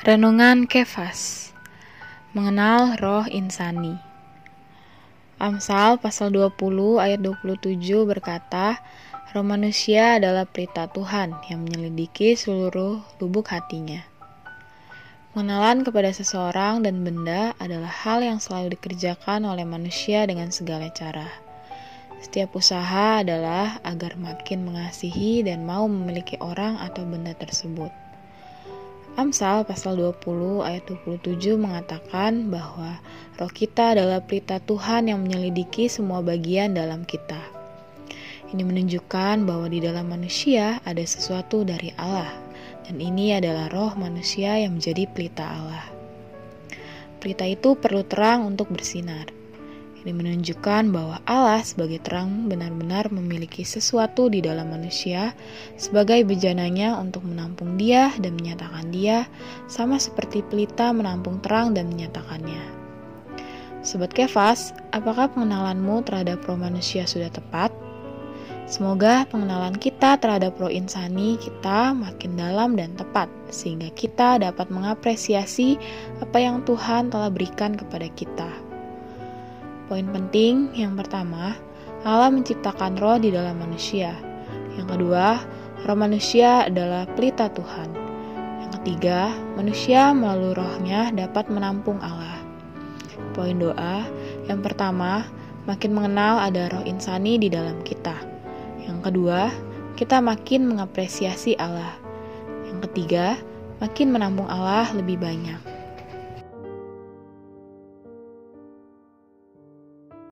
Renungan Kefas Mengenal Roh Insani Amsal pasal 20 ayat 27 berkata, Roh manusia adalah perintah Tuhan yang menyelidiki seluruh lubuk hatinya. Pengenalan kepada seseorang dan benda adalah hal yang selalu dikerjakan oleh manusia dengan segala cara. Setiap usaha adalah agar makin mengasihi dan mau memiliki orang atau benda tersebut. Amsal pasal 20 ayat 27 mengatakan bahwa roh kita adalah pelita Tuhan yang menyelidiki semua bagian dalam kita. Ini menunjukkan bahwa di dalam manusia ada sesuatu dari Allah dan ini adalah roh manusia yang menjadi pelita Allah. Pelita itu perlu terang untuk bersinar. Ini menunjukkan bahwa Allah sebagai terang benar-benar memiliki sesuatu di dalam manusia sebagai bejananya untuk menampung dia dan menyatakan dia sama seperti pelita menampung terang dan menyatakannya. Sobat Kefas, apakah pengenalanmu terhadap roh manusia sudah tepat? Semoga pengenalan kita terhadap roh insani kita makin dalam dan tepat, sehingga kita dapat mengapresiasi apa yang Tuhan telah berikan kepada kita. Poin penting yang pertama, Allah menciptakan roh di dalam manusia. Yang kedua, roh manusia adalah pelita Tuhan. Yang ketiga, manusia melalui rohnya dapat menampung Allah. Poin doa, yang pertama, makin mengenal ada roh insani di dalam kita. Yang kedua, kita makin mengapresiasi Allah. Yang ketiga, makin menampung Allah lebih banyak.